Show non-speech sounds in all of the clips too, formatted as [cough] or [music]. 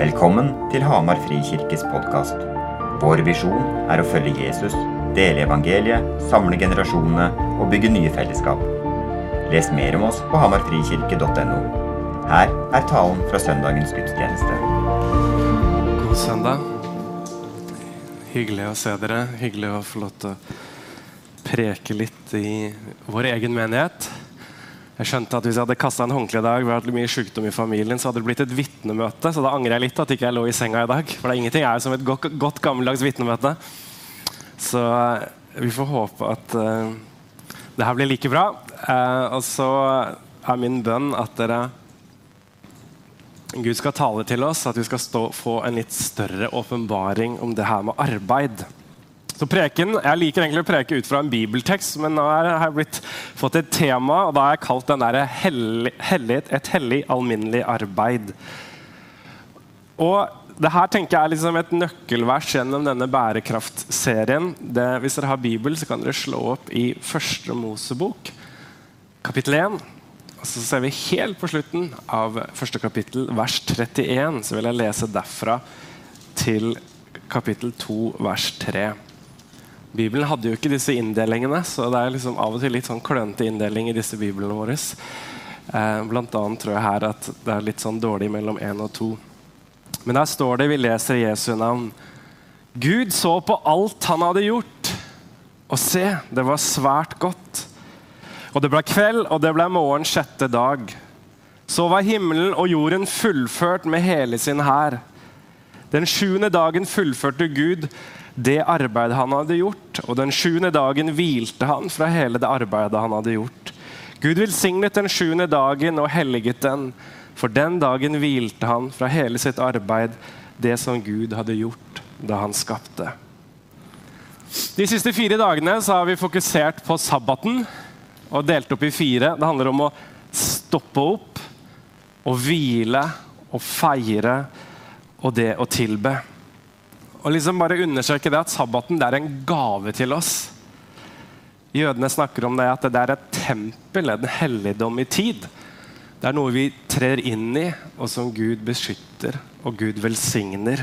Velkommen til Hamar Frikirkes podkast. Vår visjon er å følge Jesus, dele evangeliet, samle generasjonene og bygge nye fellesskap. Les mer om oss på hamarfrikirke.no. Her er talen fra søndagens gudstjeneste. God søndag. Hyggelig å se dere. Hyggelig å få lov til å preke litt i vår egen menighet. Jeg skjønte at Hvis jeg hadde kasta en håndkle i dag, vi hatt mye sykdom i familien, så hadde det blitt et vitnemøte. Så da angrer jeg litt at ikke jeg lå i senga i dag. For det er ingenting jeg er som et godt, godt gammeldags vitnemøte. Så eh, vi får håpe at uh, det her blir like bra. Uh, og så er min bønn at dere Gud skal tale til oss, at vi skal stå, få en litt større åpenbaring om det her med arbeid. Så preken, Jeg liker egentlig å preke ut fra en bibeltekst, men nå har jeg blitt, fått et tema, og da har jeg kalt den der hellig, 'Et hellig, alminnelig arbeid'. Og det her tenker jeg er liksom et nøkkelvers gjennom denne bærekraftserien. Hvis dere har Bibel, så kan dere slå opp i Første Mosebok, kapittel 1. Og så ser vi helt på slutten av første kapittel, vers 31. Så vil jeg lese derfra til kapittel 2, vers 3. Bibelen hadde jo ikke disse inndelingene, så det er liksom av og til litt sånn klønete inndeling i disse biblene våre. Eh, blant annet tror jeg her at det er litt sånn dårlig mellom én og to. Men der står det, vi leser Jesu navn. Gud så på alt han hadde gjort, og se, det var svært godt. Og det ble kveld, og det ble morgen sjette dag. Så var himmelen og jorden fullført med hele sin hær. Den sjuende dagen fullførte Gud det arbeidet han hadde gjort, og den sjuende dagen hvilte han fra hele det arbeidet han hadde gjort. Gud velsignet den sjuende dagen og helliget den, for den dagen hvilte han fra hele sitt arbeid, det som Gud hadde gjort da han skapte. De siste fire dagene har vi fokusert på sabbaten og delt opp i fire. Det handler om å stoppe opp og hvile og feire og det å tilbe. Og liksom bare understreke det at sabbaten det er en gave til oss. Jødene snakker om det at det er et tempel, en helligdom i tid. Det er noe vi trer inn i, og som Gud beskytter og Gud velsigner.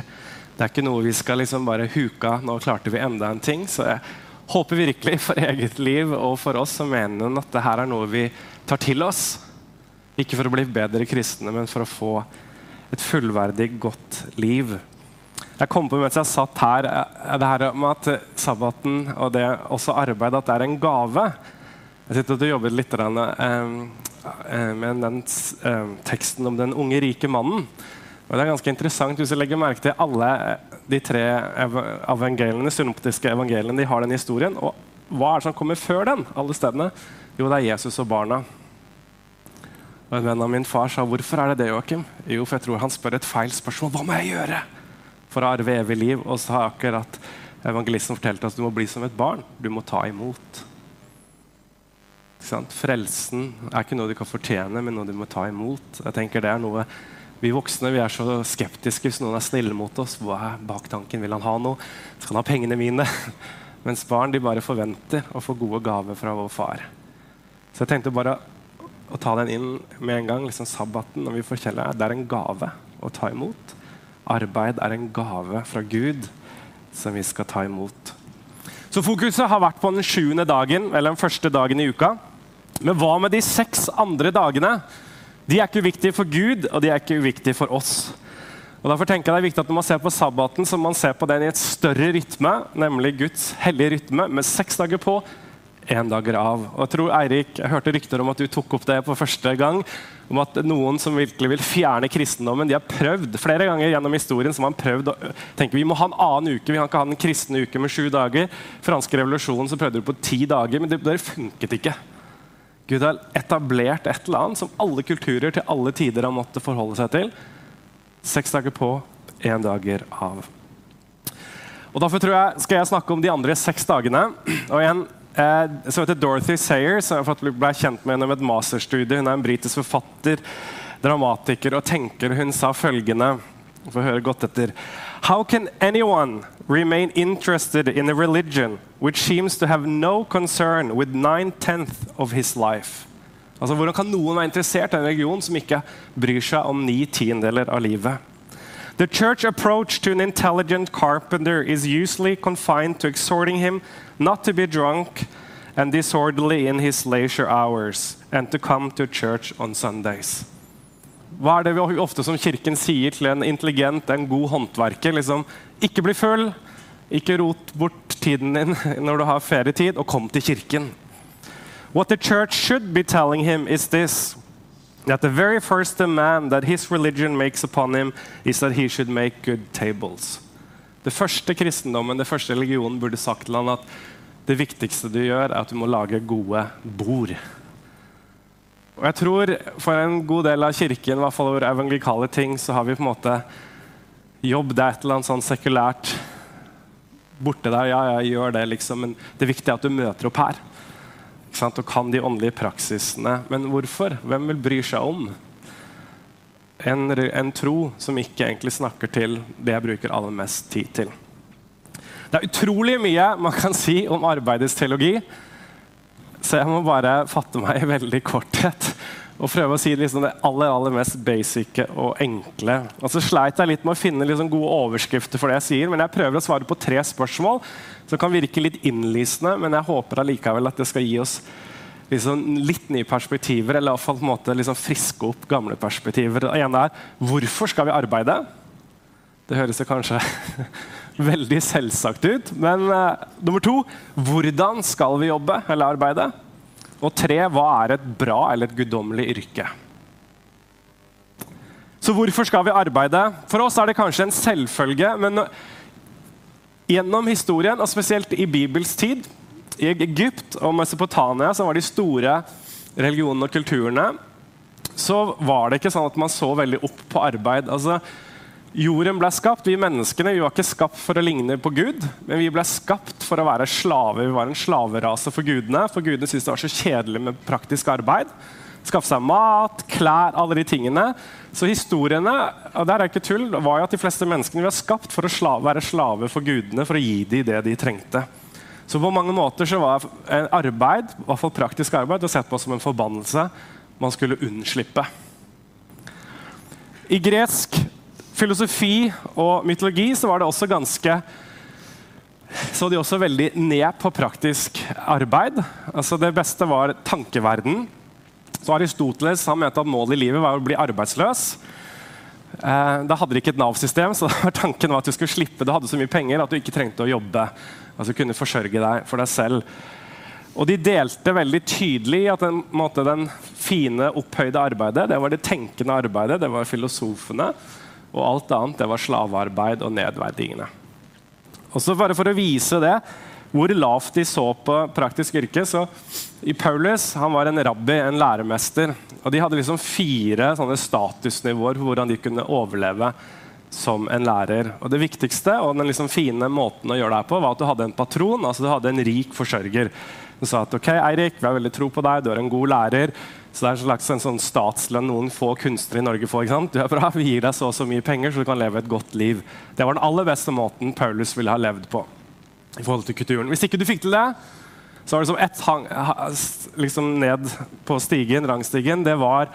Det er ikke noe vi skal liksom bare huke av. Nå klarte vi enda en ting. Så jeg håper virkelig for eget liv og for oss som mener at det her er noe vi tar til oss. Ikke for å bli bedre kristne, men for å få et fullverdig, godt liv. Jeg kom på mens jeg satt her, eh, det her med at sabbaten og det også arbeid at det er en gave. Jeg sitter og jobber litt med den teksten om den unge, rike mannen. Og det er ganske interessant hvis du legger merke til alle eh, de tre evangeliene, synoptiske evangeliene. De har den historien. Og hva er det som kommer før den? alle stedene? Jo, det er Jesus og barna. Og En venn av min far sa hvorfor er det det, Joakim? Jo, for jeg tror han spør et feil spørsmål. Hva må jeg gjøre? For å arve evig liv. Og så har akkurat evangelisten fortalt oss du må bli som et barn. Du må ta imot. Frelsen er ikke noe du kan fortjene, men noe du må ta imot. Jeg tenker det er noe Vi voksne vi er så skeptiske hvis noen er snille mot oss. Hva er baktanken? Vil han ha noe? Skal han ha pengene mine? [laughs] Mens barn de bare forventer å få gode gaver fra vår far. Så jeg tenkte bare å ta den inn med en gang. liksom Sabbaten når vi forteller, det er en gave å ta imot. Arbeid er en gave fra Gud som vi skal ta imot. Så Fokuset har vært på den sjuende dagen, eller den første dagen i uka. Men hva med de seks andre dagene? De er ikke uviktige for Gud, og de er ikke uviktige for oss. Og derfor tenker jeg det er viktig at Når man ser på sabbaten, så man ser på den i et større rytme, nemlig Guds hellige rytme, med seks dager på, én dager av. Og jeg tror Eirik, jeg hørte rykter om at du tok opp det på første gang om at noen som virkelig vil fjerne kristendommen, de har prøvd flere ganger gjennom historien som har prøvd å tenke vi må ha en annen uke, vi kan ikke ha en kristne uke med sju dager. Franske revolusjonen så prøvde de på ti dager, men det, det funket ikke. Gud har etablert et eller annet som alle kulturer til alle tider har måttet forholde seg til. Seks dager på, én dager av. Og Derfor tror jeg, skal jeg snakke om de andre seks dagene. Og igjen, som heter Dorothy Sayer, som jeg ble kjent med gjennom et masterstudie. Hun er en britisk forfatter, dramatiker og tenker. Hun sa følgende Få høre godt etter. How can anyone remain interested in a religion which seems to have no concern with nine-tenth of his life? Altså, Hvordan kan noen være interessert i en religion som ikke bryr seg om ni tiendeler av livet? The church approach to an intelligent carpenter is usually confined to exhorting him not to be drunk and disorderly in his leisure hours, and to come to church on Sundays. Hva er det vi ofte som kirken sier til en intelligent, en god håndverker? Liksom, ikke bli full, ikke rot bort tiden din [laughs] når du har ferietid, og kom til kirken. What the church should be telling him is this that the very first demand that his religion makes upon him is that he should make good tables. Det første kristendommen, det første religionen burde sagt til han at det viktigste du gjør, er at du må lage gode bord. Og jeg tror For en god del av kirken, i hvert fall over evangelikale ting, så har vi på en måte jobb det et eller annet sånn sekulært borte der. Ja, jeg gjør det, liksom, men det viktige er at du møter opp her og kan de åndelige praksisene. Men hvorfor? Hvem vil bry seg om en, en, tro som ikke egentlig snakker til det jeg bruker aller mest tid til? Det er utrolig mye man kan si om arbeidets teologi, så jeg må bare fatte meg i veldig korthet og prøve å si liksom det aller aller mest basice og enkle. Og så sleit jeg litt med å finne liksom gode overskrifter for det jeg sier, men jeg prøver å svare på tre spørsmål som kan virke litt innlysende, men jeg håper allikevel at det skal gi oss liksom litt nye perspektiver, eller i hvert fall på en liksom friske opp gamle perspektiver. Det ene er hvorfor skal vi arbeide? Det høres kanskje [laughs] veldig selvsagt ut. Men uh, nummer to hvordan skal vi jobbe eller arbeide? Og tre, hva er et bra eller et guddommelig yrke? Så hvorfor skal vi arbeide? For oss er det kanskje en selvfølge, men gjennom historien, og spesielt i Bibels tid, i Egypt og Mesopotamia, som var de store religionene og kulturene, så var det ikke sånn at man så veldig opp på arbeid. Altså, Jorden ble skapt, Vi menneskene vi var ikke skapt for å ligne på Gud, men vi ble skapt for å være slaver. Vi var en slaverase for gudene, for gudene syntes det var så kjedelig med praktisk arbeid. Skaffe seg mat, klær, alle de tingene. Så historiene og der er ikke tull, var jo at de fleste menneskene vi var skapt for å slave, være slaver for gudene, for å gi dem det de trengte. Så på mange måter så var arbeid, i hvert fall praktisk arbeid, sett på som en forbannelse man skulle unnslippe. I gresk filosofi og mytologi så var det også ganske så de også veldig ned på praktisk arbeid. Altså Det beste var tankeverden. Så Aristoteles han mente at målet i livet var å bli arbeidsløs. Eh, da hadde de ikke et Nav-system, så [laughs] tanken var at du skulle slippe. Du hadde så mye penger at du ikke trengte å jobbe. Altså kunne forsørge deg for deg selv. Og De delte veldig tydelig at den, måte, den fine, opphøyde arbeidet det var det tenkende arbeidet, det var filosofene. Og alt annet det var slavearbeid og nedverdigende. Og så bare For å vise det, hvor lavt de så på praktisk yrke så i Paulus han var en rabbi, en læremester. og De hadde liksom fire sånne statusnivåer for hvordan de kunne overleve som en lærer. Og Det viktigste og den liksom fine måten å gjøre det her på var at du hadde en patron, altså du hadde en rik forsørger. Du sa at ok, Eirik, vi har veldig tro på deg, du er en god lærer. Så det er en slags en sånn statslønn noen få kunstnere i Norge får. ikke sant? Du er bra, Vi gir deg så og så mye penger, så du kan leve et godt liv. Det var den aller beste måten Paulus ville ha levd på. i forhold til kulturen. Hvis ikke du fikk til det, så var det som ett hang, liksom ned på stigen, rangstigen. Det var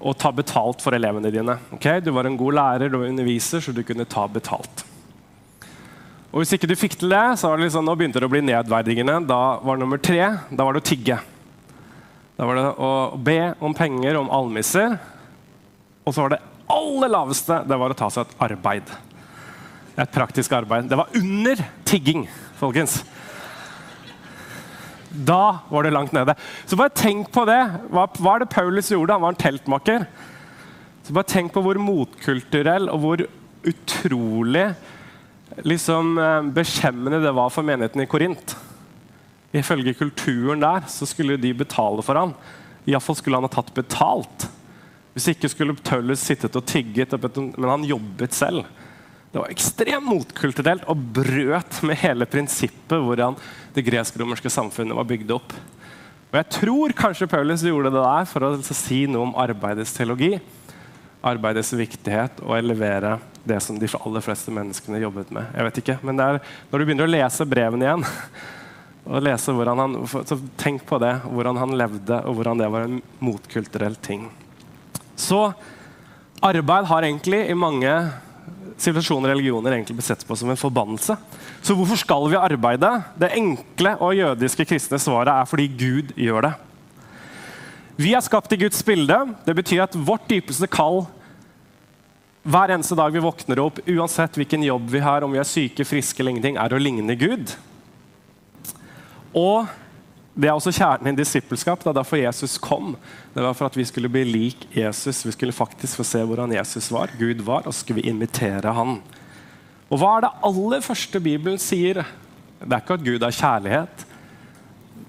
å ta betalt for elevene dine. Okay? Du var en god lærer, du var underviser, så du kunne ta betalt. Og Hvis ikke du fikk til det, så var det liksom, nå begynte det å bli nedverdigende. Da var nummer tre da var det å tigge. Da var det å be om penger, om almisser. Og så var det aller laveste det var å ta seg et arbeid. Et praktisk arbeid. Det var under tigging, folkens. Da var det langt nede. Så bare tenk på det. Hva, hva er det Paulus gjorde? Han var en teltmaker. Så bare tenk på hvor motkulturell og hvor utrolig liksom, eh, beskjemmende det var for menigheten i Korint. Ifølge kulturen der så skulle de betale for ham. Iallfall skulle han ha tatt betalt. Hvis ikke skulle Paulus sittet og tigget, men han jobbet selv. Det var ekstremt motkulturelt og brøt med hele prinsippet hvordan det gresk-romerske samfunnet var bygd opp. Og Jeg tror kanskje Paulus gjorde det der for å si noe om arbeidets teologi. Arbeidets viktighet og elevere det som de aller fleste menneskene jobbet med. Jeg vet ikke, Men er når du begynner å lese brevene igjen [laughs] og lese hvordan han, så Tenk på det, hvordan han levde, og hvordan det var en motkulturell ting. Så arbeid har egentlig i mange sivilisasjoner og religioner egentlig blir sett på som en forbannelse. Så hvorfor skal vi arbeide? Det enkle og jødiske kristne svaret er fordi Gud gjør det. Vi er skapt i Guds bilde. Det betyr at vårt dypeste kall hver eneste dag vi våkner opp, uansett hvilken jobb vi har, om vi er syke, friske eller ingenting, er å ligne Gud. Og det er også kjernen i disippelskap. Det er derfor Jesus kom. Det var for at vi skulle bli lik Jesus. Vi skulle faktisk få se hvordan Jesus var, Gud var, og så skulle vi invitere han. Og hva er det aller første Bibelen sier? Det er ikke at Gud er kjærlighet.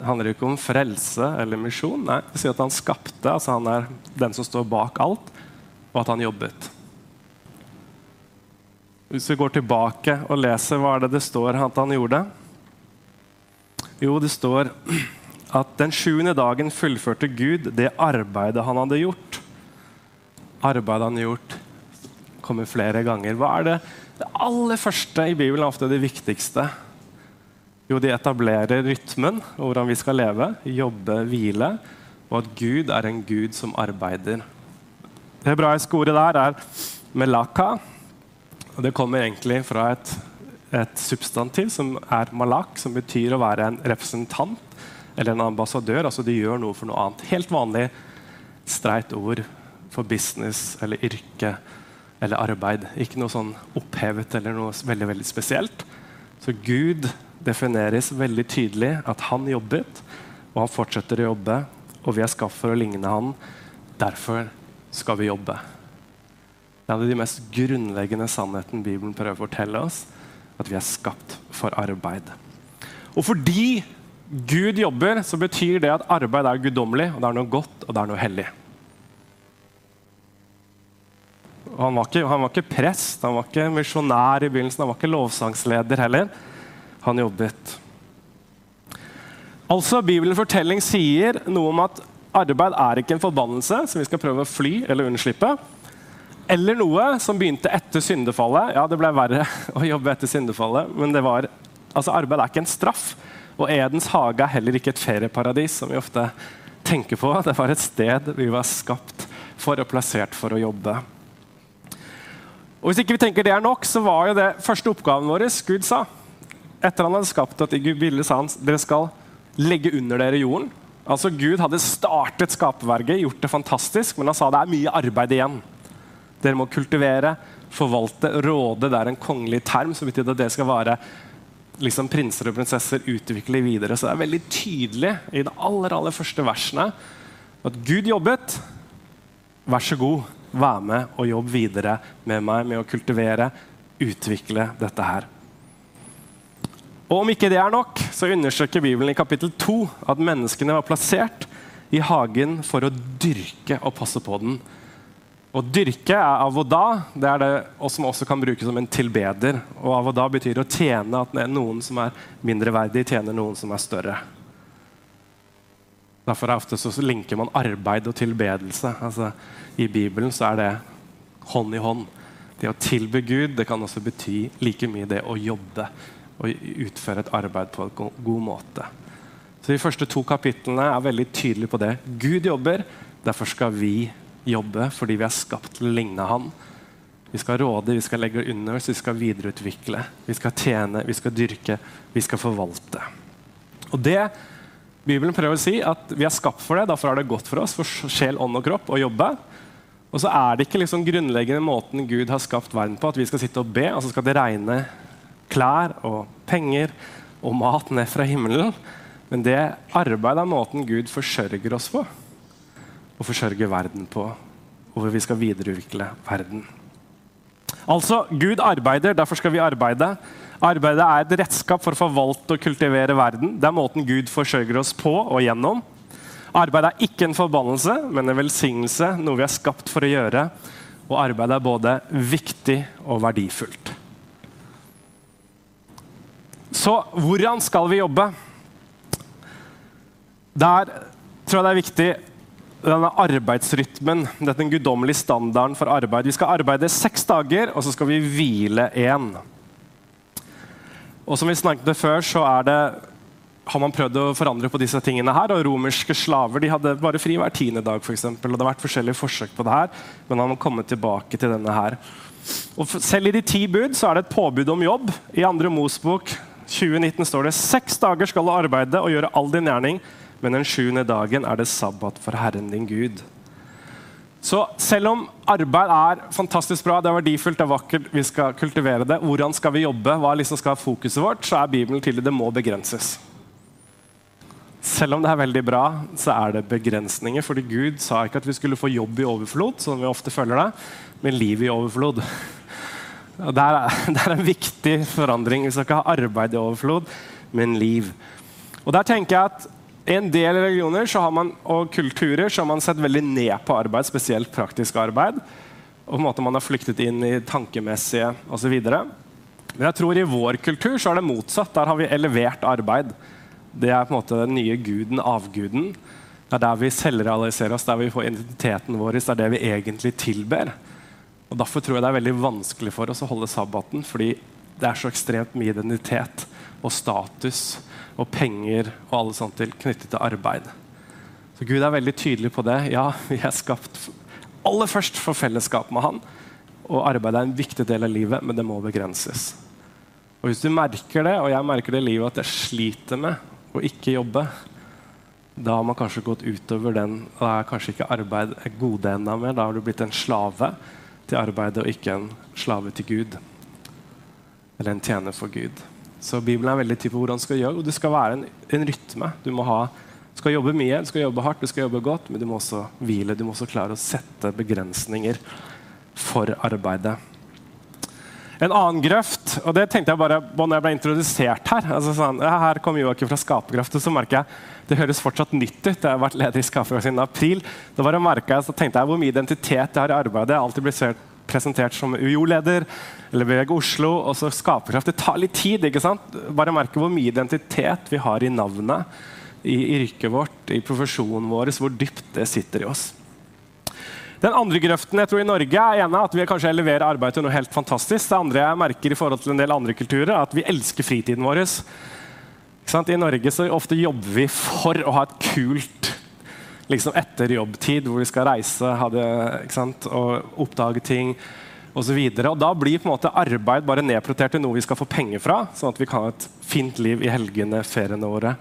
Det handler ikke om frelse eller misjon. Nei, Det sier at han skapte, altså han er den som står bak alt, og at han jobbet. Hvis vi går tilbake og leser hva er det det står at han gjorde Jo, det står [clears throat] at den sjuende dagen fullførte Gud det arbeidet han hadde gjort. Arbeidet han gjort, kommer flere ganger. Hva er det, det aller første i Bibelen? Ofte det viktigste. Jo, de etablerer rytmen, hvordan vi skal leve, jobbe, hvile, og at Gud er en Gud som arbeider. Det hebraiske ordet der er melaka. og Det kommer egentlig fra et, et substantiv som er malak, som betyr å være en representant eller en ambassadør. altså De gjør noe for noe annet. Helt vanlig streit ord for business eller yrke eller arbeid. Ikke noe sånn opphevet eller noe veldig, veldig spesielt. Så Gud defineres veldig tydelig at han jobbet, og han fortsetter å jobbe. Og vi er skapt for å ligne han. Derfor skal vi jobbe. Det er de mest grunnleggende sannheten Bibelen prøver å fortelle oss. At vi er skapt for arbeid. Og fordi Gud jobber, så betyr det at arbeid er guddommelig, og det er noe godt og det er noe hellig. Han var, ikke, han var ikke prest, han var ikke misjonær i begynnelsen, han var ikke lovsangsleder heller. Han jobbet. Altså, Bibelens fortelling sier noe om at arbeid er ikke en forbannelse som vi skal prøve å fly eller unnslippe. Eller noe som begynte etter syndefallet. Ja, det ble verre [laughs] å jobbe etter syndefallet, men det var, altså, arbeid er ikke en straff. Og Edens hage er heller ikke et ferieparadis, som vi ofte tenker på. Det var et sted vi var skapt for og plassert for å jobbe. Og Hvis ikke vi tenker det er nok, så var jo det første oppgaven vår Gud sa. Etter han hadde skapt at Gud ville, sa han dere skal legge under dere jorden. Altså Gud hadde startet skaperverket, gjort det fantastisk, men han sa det er mye arbeid igjen. Dere må kultivere, forvalte, råde. Det er en kongelig term som betyr at det skal være liksom prinser og prinsesser utvikler videre. Så det er veldig tydelig i de aller, aller første versene at Gud jobbet. Vær så god, vær med og jobb videre med meg med å kultivere, utvikle dette her. Og Om ikke det er nok, så undersøker Bibelen i kapittel 2 at menneskene var plassert i hagen for å dyrke og passe på den. Å dyrke er avoda, det er det som også kan brukes som en tilbeder. Og avoda betyr å tjene, at noen som er mindreverdig, tjener noen som er større. Derfor er ofte så linker man arbeid og tilbedelse. Altså, I Bibelen så er det hånd i hånd. Det å tilbe Gud det kan også bety like mye det å jobbe og utføre et arbeid på en god måte. Så De første to kapitlene er veldig tydelige på det. Gud jobber, derfor skal vi jobbe jobbe fordi vi er skapt til å ligne Han. Vi skal råde, vi skal legge under oss, vi skal videreutvikle. Vi skal tjene, vi skal dyrke, vi skal forvalte. Og det Bibelen prøver å si at vi er skapt for det, derfor er det godt for oss, for sjel, ånd og kropp, å jobbe. Og så er det ikke liksom grunnleggende måten Gud har skapt verden på, at vi skal sitte og be, og så skal det regne klær og penger og mat ned fra himmelen. Men det arbeidet er måten Gud forsørger oss på å forsørge verden på, og hvor vi skal videreutvikle verden. Altså, Gud arbeider, derfor skal vi arbeide. Arbeidet er et redskap for å forvalte og kultivere verden. Det er måten Gud forsørger oss på og gjennom. Arbeid er ikke en forbannelse, men en velsignelse, noe vi er skapt for å gjøre. Og arbeid er både viktig og verdifullt. Så hvordan skal vi jobbe? Der tror jeg det er viktig denne arbeidsrytmen, den guddommelige standarden for arbeid. Vi skal arbeide seks dager, og så skal vi hvile én. Og som vi snakket før, så det, har man prøvd å forandre på disse tingene. her, og Romerske slaver de hadde bare fri hver tiende dag. For og Det har vært forskjellige forsøk på det her, men man har kommet tilbake til denne her. Og selv i de ti bud så er det et påbud om jobb. I andre Mosbok 2019 står det seks dager skal du arbeide og gjøre all din gjerning, men den sjuende dagen er det sabbat for Herren din Gud. Så selv om arbeid er fantastisk bra, det er verdifullt, det er vakkert, vi skal kultivere det, hvordan skal vi jobbe, hva liksom skal være fokuset vårt, så er Bibelen tydelig det må begrenses. Selv om det er veldig bra, så er det begrensninger. fordi Gud sa ikke at vi skulle få jobb i overflod, som vi ofte føler det, men liv i overflod. [laughs] Det, er, [laughs] det er en viktig forandring. Vi skal ikke ha arbeid i overflod, men liv. Og der tenker jeg at i en del religioner man, og kulturer har man sett veldig ned på arbeid, spesielt praktisk arbeid. Og på en måte Man har flyktet inn i tankemessige osv. Men jeg tror i vår kultur så er det motsatt. Der har vi elevert arbeid. Det er på en måte den nye guden, avguden. Det er der vi selvrealiserer oss, der vi får identiteten vår. Det er det vi egentlig tilber. Og Derfor tror jeg det er veldig vanskelig for oss å holde sabbaten, fordi det er så ekstremt mye identitet og status og penger og alle sånt til knyttet til arbeid. Så Gud er veldig tydelig på det. Ja, vi er skapt aller først for fellesskap med Han. Og arbeid er en viktig del av livet, men det må begrenses. Og Hvis du merker det, og jeg merker det i livet, at jeg sliter med å ikke jobbe, da har man kanskje gått utover den. Da er kanskje ikke arbeid gode enda mer. Da har du blitt en slave til arbeidet og ikke en slave til Gud. Eller en tjener for Gud. Så Bibelen er veldig tydelig på hvordan du skal gjøre. Og det skal være en, en rytme. Du må ha, skal jobbe mye, du skal jobbe hardt, du skal jobbe godt, men du må også hvile. Du må også klare å sette begrensninger for arbeidet. En annen grøft, og det tenkte jeg bare når jeg ble introdusert her altså sånn, Her kom Joakim fra Skaperkraft, og så merker jeg det høres fortsatt nytt ut. Jeg har vært leder i Skaperkraft siden april. Da bare jeg, så tenkte jeg hvor mye identitet jeg har i arbeidet. Jeg har alltid blitt presentert som UiO-leder eller Beveg Oslo. Og så Skaperkraft. Det tar litt tid. ikke sant? Bare merke hvor mye identitet vi har i navnet, i yrket vårt, i profesjonen vår, hvor dypt det sitter i oss. Den andre grøften jeg tror i Norge er ene at vi kanskje leverer arbeid til noe helt fantastisk. Det andre jeg merker i forhold til en del andre kulturer, er at vi elsker fritiden vår. I Norge så ofte jobber vi for å ha et kult liksom etter jobbtid, hvor vi skal reise det, og oppdage ting osv. Da blir på en måte arbeid bare nedprotert til noe vi skal få penger fra, sånn at vi kan ha et fint liv i helgene, feriene våre.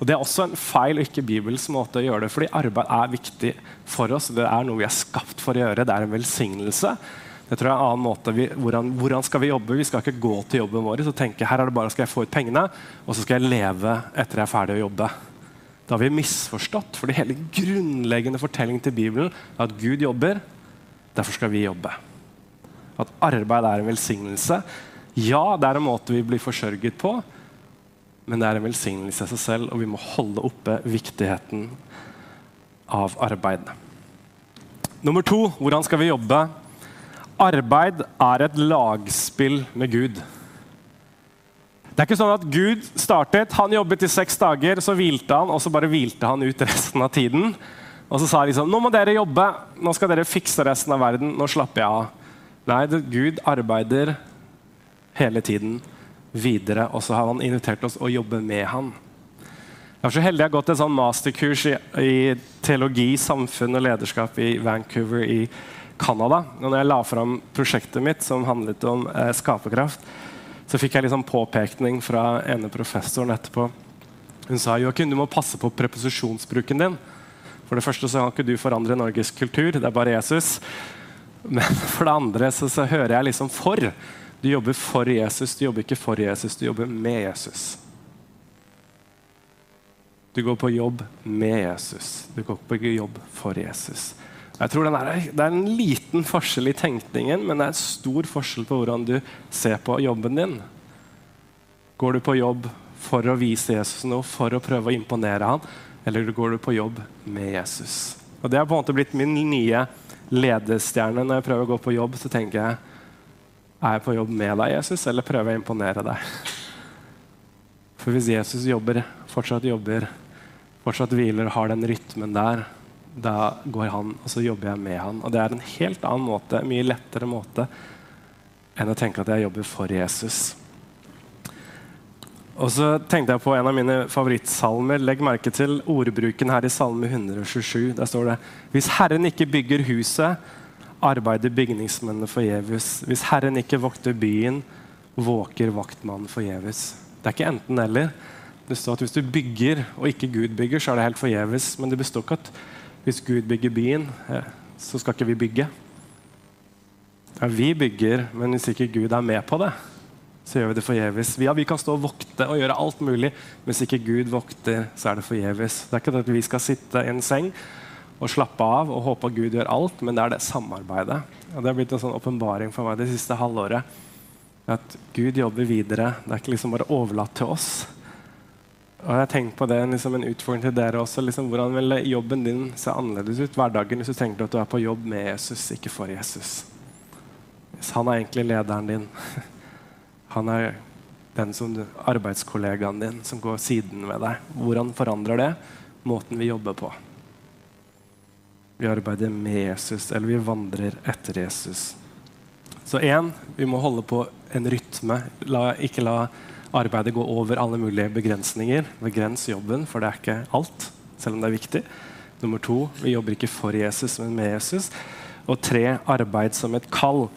Og Det er også en feil og ikke Bibels måte å gjøre det fordi arbeid er viktig for oss. Det er noe vi er skapt for å gjøre. Det er en velsignelse. Det tror jeg er en annen måte vi, hvordan, hvordan, skal vi jobbe? Vi skal ikke gå til jobben vår og tenke her er det bare skal jeg få ut pengene, og så skal jeg leve etter jeg er ferdig å jobbe. Da har vi misforstått, fordi hele grunnleggende fortellingen til Bibelen er at Gud jobber, derfor skal vi jobbe. At arbeid er en velsignelse. Ja, det er en måte vi blir forsørget på, men det er en velsignelse i seg selv, og vi må holde oppe viktigheten av arbeid. Nummer to hvordan skal vi jobbe? Arbeid er et lagspill med Gud. Det er ikke sånn at Gud startet, han jobbet i seks dager, så hvilte han, og så bare hvilte han ut resten av tiden. Og så sa han liksom, nå må dere jobbe, nå skal dere fikse resten av verden, nå slapper jeg av. Nei, det, Gud arbeider hele tiden videre, og så har han invitert oss å jobbe med han. Jeg var så heldig jeg har gått et sånn masterkurs i, i, teologi, samfunn og lederskap i Vancouver i Canada. Og når jeg la fram prosjektet mitt, som handlet om eh, skaperkraft, så fikk jeg liksom påpekning fra ene professoren etterpå. Hun sa Joakim, du må passe på preposisjonsbruken din. For det første så kan ikke du forandre Norges kultur, det er bare Jesus. Men for det andre så, så hører jeg liksom for. Du jobber for Jesus, du jobber ikke for Jesus, du jobber med Jesus. Du går på jobb med Jesus, du går ikke på jobb for Jesus. Jeg tror er, Det er en liten forskjell i tenkningen, men det er stor forskjell på hvordan du ser på jobben din. Går du på jobb for å vise Jesus noe, for å prøve å imponere ham, eller går du på jobb med Jesus? Og Det har på en måte blitt min nye ledestjerne. Når jeg prøver å gå på jobb, så tenker jeg er jeg på jobb med deg, Jesus, eller prøver jeg å imponere deg? For hvis Jesus jobber, fortsatt jobber, fortsatt hviler og har den rytmen der, da går han, og så jobber jeg med han. Og det er en helt annen måte, mye lettere måte enn å tenke at jeg jobber for Jesus. Og så tenkte jeg på en av mine favorittsalmer. Legg merke til ordbruken her i Salme 127. Der står det Hvis Herren ikke bygger huset, arbeider bygningsmennene forgjeves. Hvis Herren ikke vokter byen, våker vaktmannen forgjeves. Det er ikke enten-eller. Det står at Hvis du bygger og ikke Gud bygger, så er det helt forgjeves. Men det består ikke at hvis Gud bygger byen, eh, så skal ikke vi bygge. Ja, vi bygger, men hvis ikke Gud er med på det, så gjør vi det forgjeves. Ja, vi kan stå og vokte og gjøre alt mulig, men hvis ikke Gud vokter, så er det forgjeves. Det er ikke det at vi skal sitte i en seng og slappe av og håpe at Gud gjør alt, men det er det samarbeidet. Og Det har blitt en sånn åpenbaring for meg det siste halvåret. At Gud jobber videre. Det er ikke liksom bare overlatt til oss. Og jeg tenkt på det liksom En utfordring til dere også. Liksom, hvordan vil jobben din se annerledes ut? Hverdagen hvis du tenker at du er på jobb med Jesus, ikke for Jesus. Hvis han er egentlig lederen din. [laughs] Han er den som du, arbeidskollegaen din som går siden ved deg. Hvordan forandrer det måten vi jobber på? Vi arbeider med Jesus, eller vi vandrer etter Jesus. Så én, vi må holde på en rytme. La, ikke la arbeidet gå over alle mulige begrensninger. Begrens jobben, for det er ikke alt, selv om det er viktig. Nummer to, vi jobber ikke for Jesus, men med Jesus. Og tre, arbeid som et kall.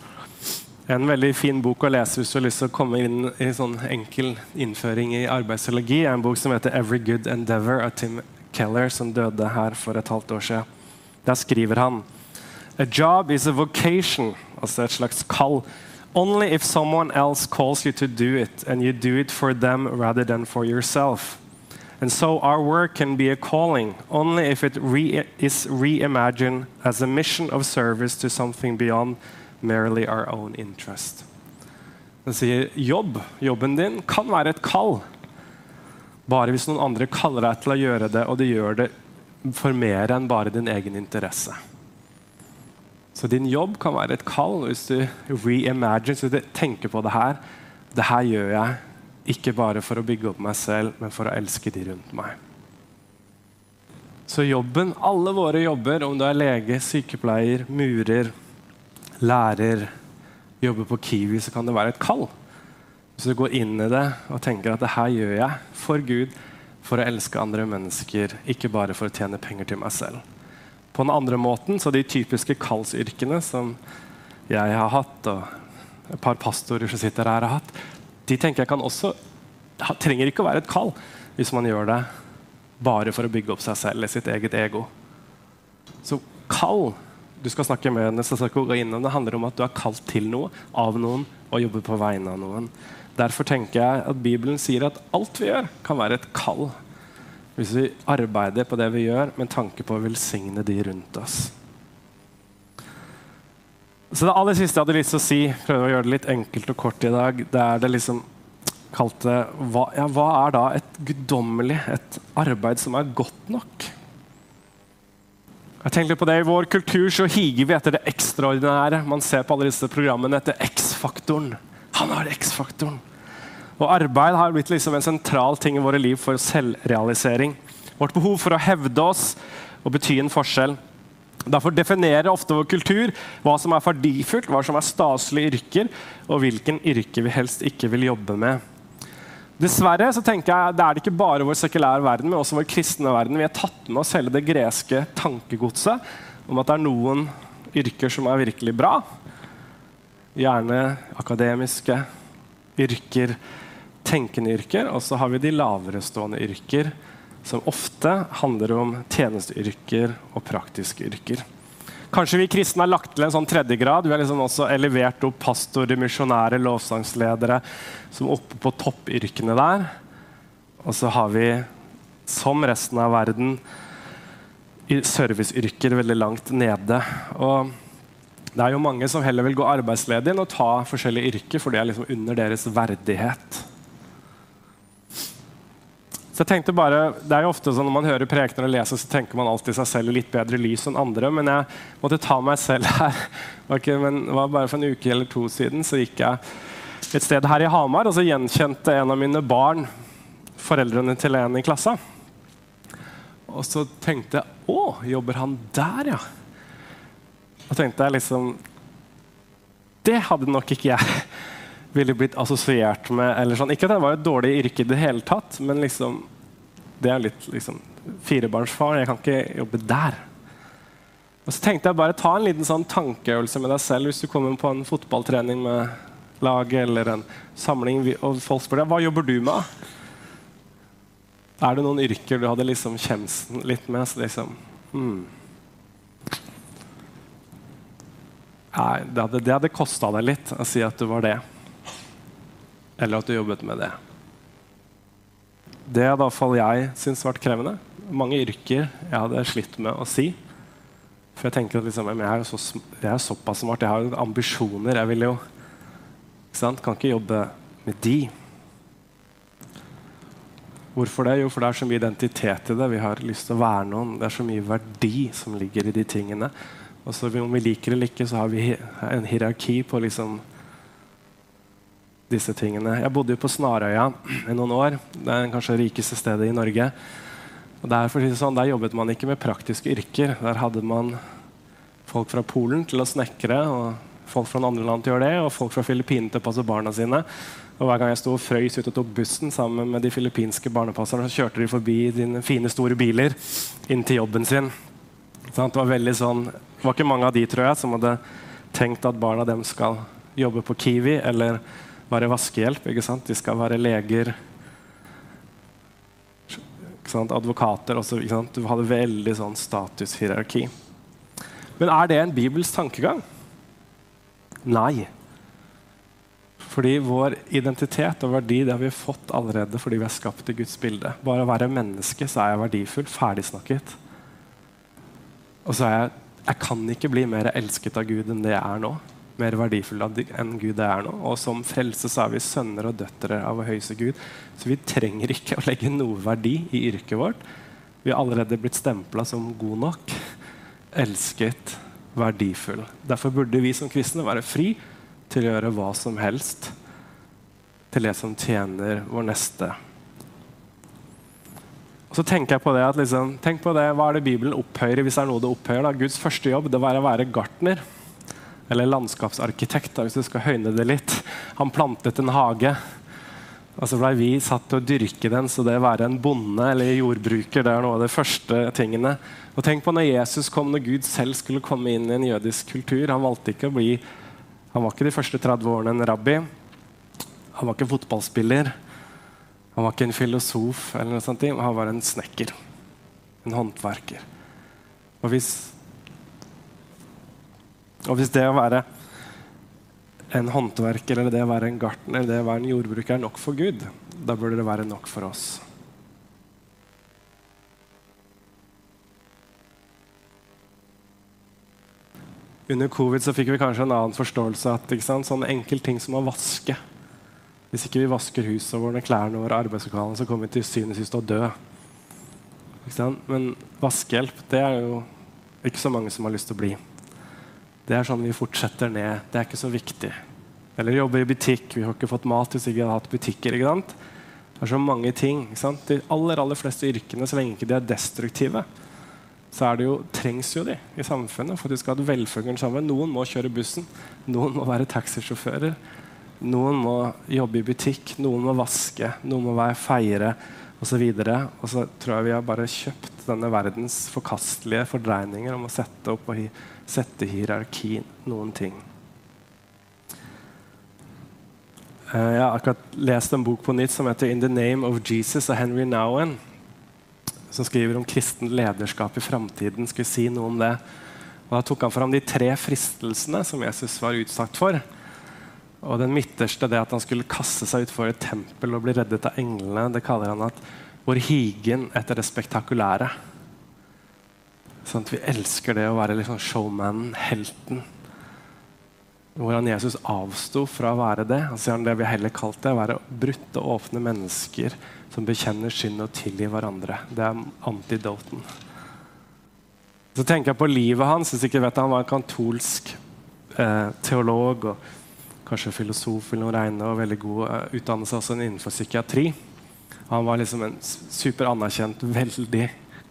En veldig fin bok å lese hvis du har lyst til å komme inn i sånn enkel innføring i arbeidsteologi, er en bok som heter 'Every Good Endeavor' av Tim Keller, som døde her for et halvt år siden. Der skriver han A job is a vocation, altså et slags kall. Only if someone else calls you to do it, and you do it for them rather than for yourself. And so our work can be a calling only if it re is reimagined as a mission of service to something beyond merely our own interest. Den sier jobb, jobben din, kan være et kall. Bare hvis noen andre kaller deg til å gjøre det, og du gjør det for mer enn bare din egen interesse. Så din jobb kan være et kall hvis du reimagine, hvis du tenker på det her. Det her gjør jeg ikke bare for å bygge opp meg selv, men for å elske de rundt meg. Så jobben, alle våre jobber, om du er lege, sykepleier, murer, lærer, jobber på Kiwi, så kan det være et kall. Hvis du går inn i det og tenker at det her gjør jeg for Gud, for å elske andre mennesker, ikke bare for å tjene penger til meg selv. På den andre måten, så de typiske kallsyrkene som jeg har hatt, og et par pastorer som sitter her har hatt, de tenker jeg kan også trenger ikke å være et kall hvis man gjør det bare for å bygge opp seg selv eller sitt eget ego. Så kall du skal snakke med henne, så skal gå innom. Det handler om at du er kalt til noe, av noen, og jobber på vegne av noen. Derfor tenker jeg at Bibelen sier at alt vi gjør, kan være et kall. Hvis vi arbeider på det vi gjør med tanke på å velsigne de rundt oss. Så Det aller siste jeg hadde lyst til å si, prøve å gjøre det litt enkelt og kort i dag, det er det liksom kalte hva, ja, hva er da et guddommelig, et arbeid som er godt nok? Jeg tenkte på det, I vår kultur så higer vi etter det ekstraordinære. Man ser på alle disse programmene etter X-faktoren. Han har X-faktoren. Og Arbeid har blitt liksom en sentral ting i våre liv for selvrealisering. Vårt behov for å hevde oss og bety en forskjell. Derfor definerer ofte vår kultur hva som er verdifullt, hva som er staselige yrker, og hvilken yrke vi helst ikke vil jobbe med. Dessverre så tenker jeg det er det ikke bare vår sekulære verden, men også vår kristne verden. Vi har tatt med oss hele det greske tankegodset om at det er noen yrker som er virkelig bra. Gjerne akademiske yrker, tenkende yrker. Og så har vi de laverestående yrker, som ofte handler om tjenesteyrker og praktiske yrker. Kanskje vi kristne har lagt til en sånn tredjegrad. Vi har liksom også elevert opp pastorer, misjonærer, lovsangsledere som er oppe på toppyrkene der. Og så har vi, som resten av verden, serviceyrker veldig langt nede. Og det er jo mange som heller vil gå arbeidsledig enn å ta forskjellige yrker, for det er liksom under deres verdighet. Så jeg tenkte bare, det er jo ofte sånn Når man hører prekener og leser, så tenker man alltid seg selv i litt bedre lys enn andre. Men jeg måtte ta meg selv her. [laughs] Okay, men det var bare For en uke eller to siden så gikk jeg et sted her i Hamar, og så gjenkjente en av mine barn foreldrene til en i klassa. Og så tenkte jeg Å, jobber han der, ja? Og tenkte jeg liksom Det hadde nok ikke jeg ville blitt assosiert med. eller sånn. Ikke at det var et dårlig yrke i det hele tatt, men liksom, det er litt liksom, firebarnsfar. Jeg kan ikke jobbe der. Og så tenkte jeg bare Ta en liten sånn tankeøvelse med deg selv hvis du kommer på en fotballtrening med laget eller en samling og folk spør deg hva jobber du med. Er det noen yrker du hadde liksom kjemsen litt med? Så liksom, hmm. Nei, det hadde, det hadde kosta deg litt å si at du var det. Eller at du jobbet med det. Det hadde iallfall jeg syntes vært krevende. Mange yrker jeg hadde slitt med å si. For jeg tenker at liksom, jeg, er så, jeg er såpass smart, jeg har jo ambisjoner. Jeg vil jo ikke sant? Kan ikke jobbe med de. Hvorfor det? Jo, for det er så mye identitet i det. Vi har lyst til å være noen. Det er så mye verdi som ligger i de tingene. Og så Om vi liker det eller ikke, så har vi en hierarki på liksom disse tingene. Jeg bodde jo på Snarøya i noen år. Det er kanskje rikeste stedet i Norge. Og der, sånn, der jobbet man ikke med praktiske yrker. Der hadde man folk fra Polen til å snekre, og folk fra andre land til å gjøre det, og folk fra Filippinene til å passe barna sine. Og Hver gang jeg sto og frøys ut og tok bussen sammen med de filippinske barnepasserne, så kjørte de forbi dine fine, store biler inn til jobben sin. Sånn, det var veldig sånn, det var ikke mange av de tror jeg, som hadde tenkt at barna dem skal jobbe på Kiwi eller være vaskehjelp. ikke sant? De skal være leger, advokater også. Du hadde veldig sånn statushierarki. Men er det en bibelsk tankegang? Nei. Fordi vår identitet og verdi det har vi fått allerede fordi vi er skapt i Guds bilde. Bare å være menneske, så er jeg verdifull. Ferdigsnakket. Og så er jeg Jeg kan ikke bli mer elsket av Gud enn det jeg er nå. Mer verdifulle enn Gud er nå. Og som frelse så er vi sønner og døtre av høyeste Gud. Så vi trenger ikke å legge noe verdi i yrket vårt. Vi har allerede blitt stempla som god nok, elsket, verdifull. Derfor burde vi som kristne være fri til å gjøre hva som helst til det som tjener vår neste. Så tenker jeg på det at liksom, tenk på det, Hva er det Bibelen opphøyer hvis det er noe det opphøyer? da? Guds første jobb det var å være gartner. Eller landskapsarkitekt, da, hvis du skal høyne det litt. Han plantet en hage. Og så blei vi satt til å dyrke den, så det å være en bonde eller jordbruker det er noe av de første tingene. Og tenk på når Jesus kom, når Gud selv skulle komme inn i en jødisk kultur. Han valgte ikke å bli Han var ikke de første 30 årene en rabbi. Han var ikke fotballspiller. Han var ikke en filosof, eller noe sånt, han var en snekker. En håndverker. Og hvis, og hvis det å være en håndverker eller det å være en gartner eller det å være en jordbruker er nok for Gud, da burde det være nok for oss. Under covid så fikk vi kanskje en annen forståelse av at sånn enkel ting som å vaske Hvis ikke vi vasker huset vårt, klærne våre, arbeidslokalene, så kommer vi til syvende å dø. Men vaskehjelp det er jo ikke så mange som har lyst til å bli. Det er sånn vi fortsetter ned. Det er ikke så viktig. Eller jobber i butikk. Vi har ikke fått mat hvis vi ikke har hatt butikker. ikke sant? Det er så mange ting. ikke sant? De aller aller fleste yrkene, så lenge ikke de er destruktive, så er det jo, trengs jo de i samfunnet for at de skal ha et velfungerende samfunn. Noen må kjøre bussen, noen må være taxisjåfører, noen må jobbe i butikk, noen må vaske, noen må være feiere osv. Og, og så tror jeg vi har bare kjøpt denne verdens forkastelige fordreininger om å sette opp og sette hierarki noen ting. Eh, jeg har akkurat lest en bok på nytt som heter 'In the Name of Jesus' av Henry Nowen. Som skriver om kristen lederskap i framtiden. Skal si noe om det. Og Da tok han fram de tre fristelsene som Jesus var utsatt for. Og Den midterste det at han skulle kaste seg utfor et tempel og bli reddet av englene, det kaller han at vår higen etter det spektakulære. Sånn at vi elsker det å være liksom showmanen, helten. Hvordan Jesus avsto fra å være det. Han sier det vi heller kalt det, å være brutte, åpne mennesker som bekjenner synd og tilgir hverandre. Det er antidoten. Så tenker jeg på livet hans. Hvis ikke vet Han var en kantolsk eh, teolog og kanskje filosof eller noe regne, og veldig god eh, utdannelse også innenfor psykiatri. Han var liksom en super anerkjent, veldig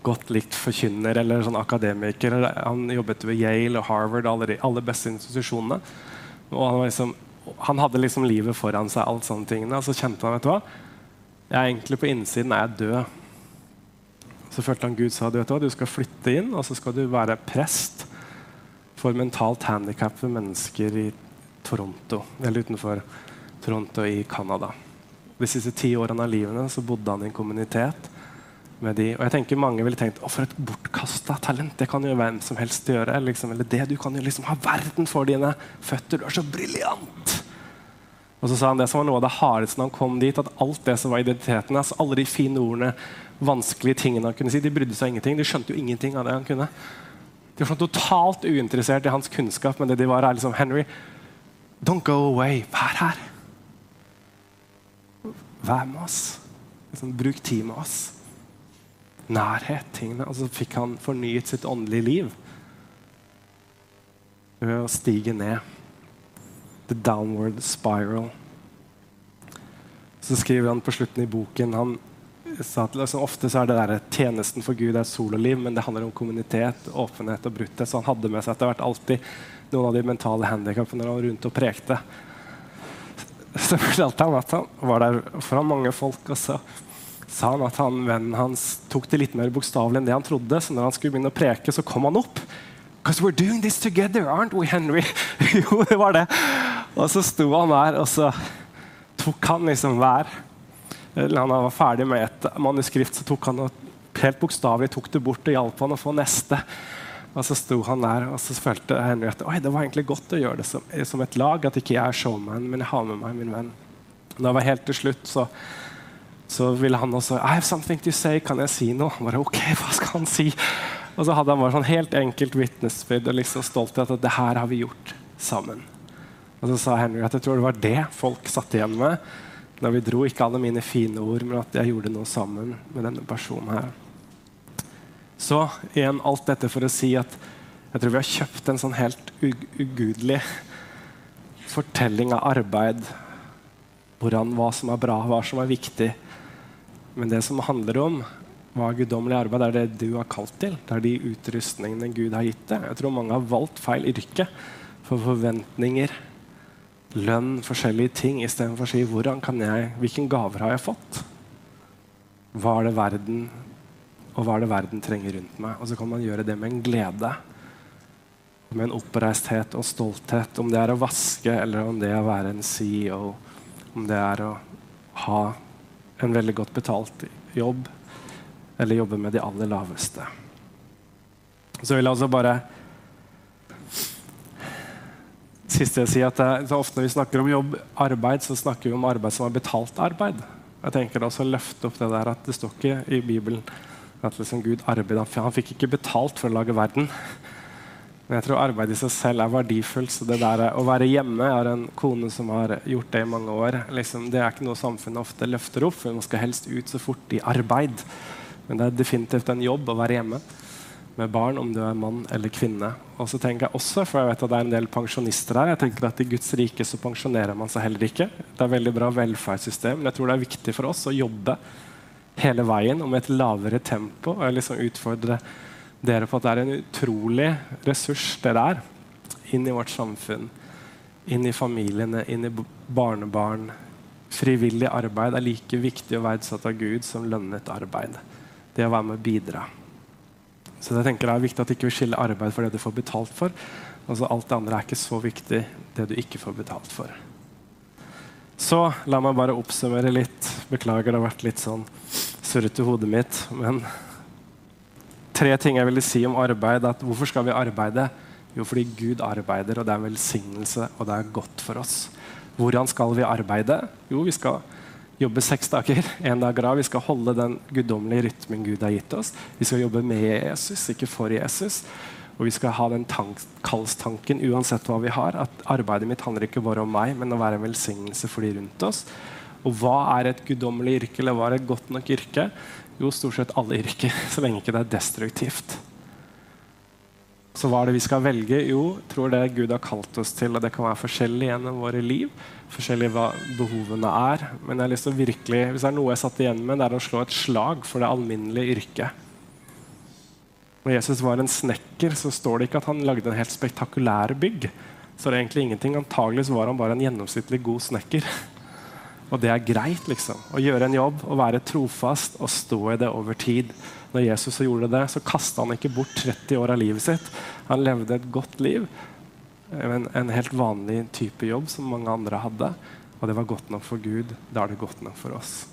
godt likt forkynner eller sånn akademiker. Han jobbet ved Yale og Harvard, alle de aller beste institusjonene. Og han, liksom, han, hadde liksom livet foran seg, alt sånne tingene. Og så kjente han vet du hva? Jeg er egentlig på innsiden er jeg død. Så følte han Gud sa du vet du hva, du skal flytte inn og så skal du være prest for mentalt handikappede mennesker i Toronto, eller utenfor Toronto i Canada. De siste ti årene av livet så bodde han i en kommunitet med de. Og jeg tenker Mange ville tenkt å, for et bortkasta talent. Det kan jo hvem som helst gjøre. Liksom, eller det, Du kan jo liksom ha verden for dine føtter. Du er så briljant! Og så sa han det som var noe av det hardeste når han kom dit, at alt det som var identiteten altså alle de fine ordene, vanskelige tingene han kunne si, de brydde seg ingenting. De skjønte jo ingenting av det han kunne. De var sånn totalt uinteressert i hans kunnskap, men det de var er liksom Henry, don't go away. Vær her. Vær med oss. Liksom, bruk tid med oss nærhet. tingene, Og så fikk han fornyet sitt åndelige liv ved å stige ned. The downward spiral. Så skriver han på slutten i boken han sa at liksom, Ofte så er det der, tjenesten for Gud er sololiv, men det handler om kommunitet, åpenhet og brutthet. Så han hadde med seg etter hvert alltid noen av de mentale handikappene når han var rundt og prekte. Så fortalte han at han var der foran mange folk. og så sa han at han, vennen hans tok det litt mer bokstavelig enn det han trodde. Så når han skulle begynne å preke, så kom han opp. Because we're doing this together, aren't we, Henry? [laughs] jo, det var det. Og så sto han der, og så tok han liksom hver Eller han var ferdig med et manuskript, så tok han og helt bokstavelig tok det bort og hjalp han å få neste. Og så sto han der, og så følte Henry at Oi, det var egentlig godt å gjøre det som, som et lag. At ikke jeg er showman, men jeg har med meg min venn. Da var helt til slutt, så så ville han også I have something to say, kan jeg si noe? Han bare, ok, hva skal han si? Og så hadde han bare sånn helt enkelt vitnesbyrd og liksom stolthet at det her har vi gjort sammen. Og så sa Henry at jeg tror det var det folk satt igjen med da vi dro. Ikke alle mine fine ord, men at jeg gjorde noe sammen med denne personen her. Så igjen alt dette for å si at jeg tror vi har kjøpt en sånn helt ugudelig fortelling av arbeid. Hvordan, hva som er bra, hva som er viktig men det som handler om hva guddommelig arbeid er det du har kalt til. Det er de utrustningene Gud har gitt deg. Jeg tror mange har valgt feil yrke for forventninger, lønn, forskjellige ting, istedenfor å si hvordan kan jeg, hvilken gaver har jeg fått? Hva er det verden og hva er det verden trenger rundt meg? Og så kan man gjøre det med en glede. Med en oppreisthet og stolthet. Om det er å vaske, eller om det er å være en CEO. Om det er å ha en veldig godt betalt jobb, eller jobbe med de aller laveste. Så vil jeg også bare Siste jeg sier at det, så Ofte når vi snakker om jobb, arbeid, så snakker vi om arbeid som er betalt arbeid. Jeg tenker også å løfte opp Det der at det står ikke i Bibelen at liksom Gud arbeidet. Han fikk ikke betalt for å lage verden. Men jeg tror arbeid i seg selv er verdifullt. Så det der å være hjemme Jeg har en kone som har gjort det i mange år. Liksom, det er ikke noe samfunnet ofte løfter opp, for man skal helst ut så fort i arbeid. Men det er definitivt en jobb å være hjemme med barn, om du er mann eller kvinne. Og så tenker jeg også, for jeg vet at det er en del pensjonister her, jeg tenker at I Guds rike så pensjonerer man seg heller ikke. Det er veldig bra velferdssystem, men jeg tror det er viktig for oss å jobbe hele veien og med et lavere tempo. og liksom utfordre dere på at det er en utrolig ressurs det er inn i vårt samfunn. Inn i familiene, inn i barnebarn. Frivillig arbeid er like viktig og verdsatt av Gud som lønnet arbeid. Det å være med og bidra. Så jeg tenker Det er viktig at vi ikke skiller arbeid for det du får betalt for. Altså Alt det andre er ikke så viktig, det du ikke får betalt for. Så la meg bare oppsummere litt. Beklager, det har vært litt sånn surrete hodet mitt. Men tre ting jeg ville si om arbeid. At hvorfor skal vi arbeide? Jo, fordi Gud arbeider, og det er en velsignelse, og det er godt for oss. Hvordan skal vi arbeide? Jo, vi skal jobbe seks dager, [laughs] én dag av. Vi skal holde den guddommelige rytmen Gud har gitt oss. Vi skal jobbe med Jesus, ikke for Jesus. Og vi skal ha den kallstanken uansett hva vi har. At arbeidet mitt handler ikke bare om meg, men å være en velsignelse for de rundt oss. Og hva er et guddommelig yrke, eller hva er et godt nok yrke? Jo, stort sett alle yrker, [laughs] så lenge ikke det er destruktivt. Så hva er det vi skal velge? Jo, tror det Gud har kalt oss til. Og det kan være forskjellig gjennom våre liv. Forskjellig hva behovene er. Men jeg har lyst til å virkelig, hvis det er noe jeg satt igjen med, det er å slå et slag for det alminnelige yrket. Når Jesus var en snekker, så står det ikke at han lagde en helt spektakulær bygg. Så det er egentlig ingenting. Antageligvis var han bare en gjennomsnittlig god snekker. [laughs] Og det er greit liksom, å gjøre en jobb og være trofast og stå i det over tid. Når Jesus gjorde det, så kasta han ikke bort 30 år av livet sitt. Han levde et godt liv. En, en helt vanlig type jobb som mange andre hadde. Og det var godt nok for Gud. Da er det godt nok for oss.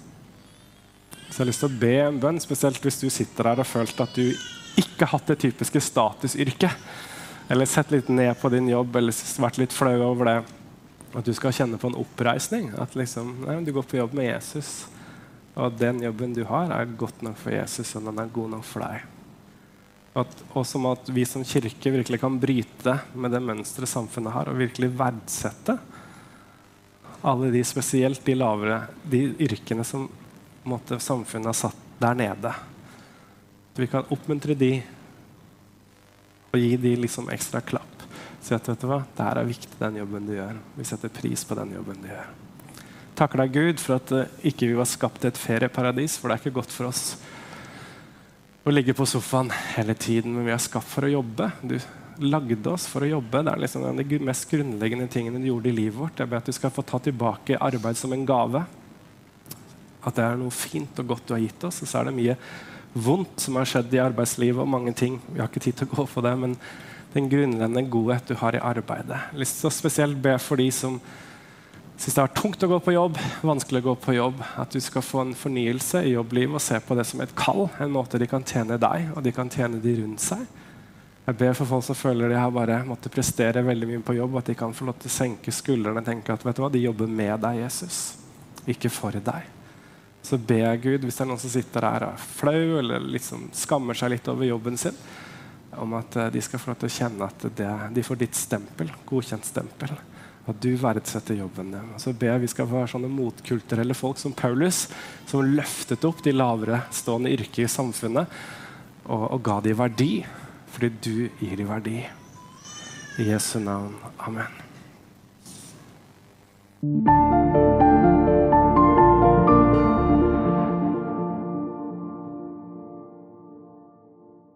Så jeg har lyst til å be en bønn, spesielt hvis du sitter der og følt at du ikke har hatt det typiske statusyrket. Eller sett litt ned på din jobb eller vært litt flau over det. At du skal kjenne på en oppreisning. At liksom, nei, du går på jobb med Jesus. Og den jobben du har, er godt nok for Jesus, og den er god nok for deg. At, og som at vi som kirke virkelig kan bryte med det mønsteret samfunnet har, og virkelig verdsette alle de spesielt de lavere de yrkene som måtte, samfunnet har satt der nede. At vi kan oppmuntre de og gi de liksom ekstra klapp. Si at vet du hva, det her er viktig, den jobben du gjør. Vi setter pris på den jobben du gjør. Takker deg, Gud, for at uh, ikke vi var skapt til et ferieparadis, for det er ikke godt for oss å ligge på sofaen hele tiden, men vi er skapt for å jobbe. Du lagde oss for å jobbe. Det er liksom en av de mest grunnleggende tingene du gjorde i livet vårt. Jeg ber at du skal få ta tilbake arbeid som en gave. At det er noe fint og godt du har gitt oss. Og så er det mye vondt som har skjedd i arbeidslivet, og mange ting. Vi har ikke tid til å gå for det, men den grunnleggende godhet du har i arbeidet. Jeg har lyst til å spesielt be for de som syns det er tungt å gå på jobb, vanskelig å gå på jobb, at du skal få en fornyelse i jobblivet og se på det som et kall, en måte de kan tjene deg og de kan tjene de rundt seg. Jeg ber for folk som føler de har bare måttet prestere veldig mye på jobb, at de kan få lov til å senke skuldrene og tenke at vet du hva, de jobber med deg, Jesus, ikke for deg. Så ber jeg Gud, hvis det er noen som sitter her og er flau eller liksom skammer seg litt over jobben sin, om at eh, de skal få lov til å kjenne at det, de får ditt stempel, godkjent stempel. At du verdsetter jobben din. Så ber jeg vi skal være sånne motkulturelle folk som Paulus, som løftet opp de lavere stående yrker i samfunnet og, og ga de verdi, fordi du gir de verdi. I Jesu navn. Amen.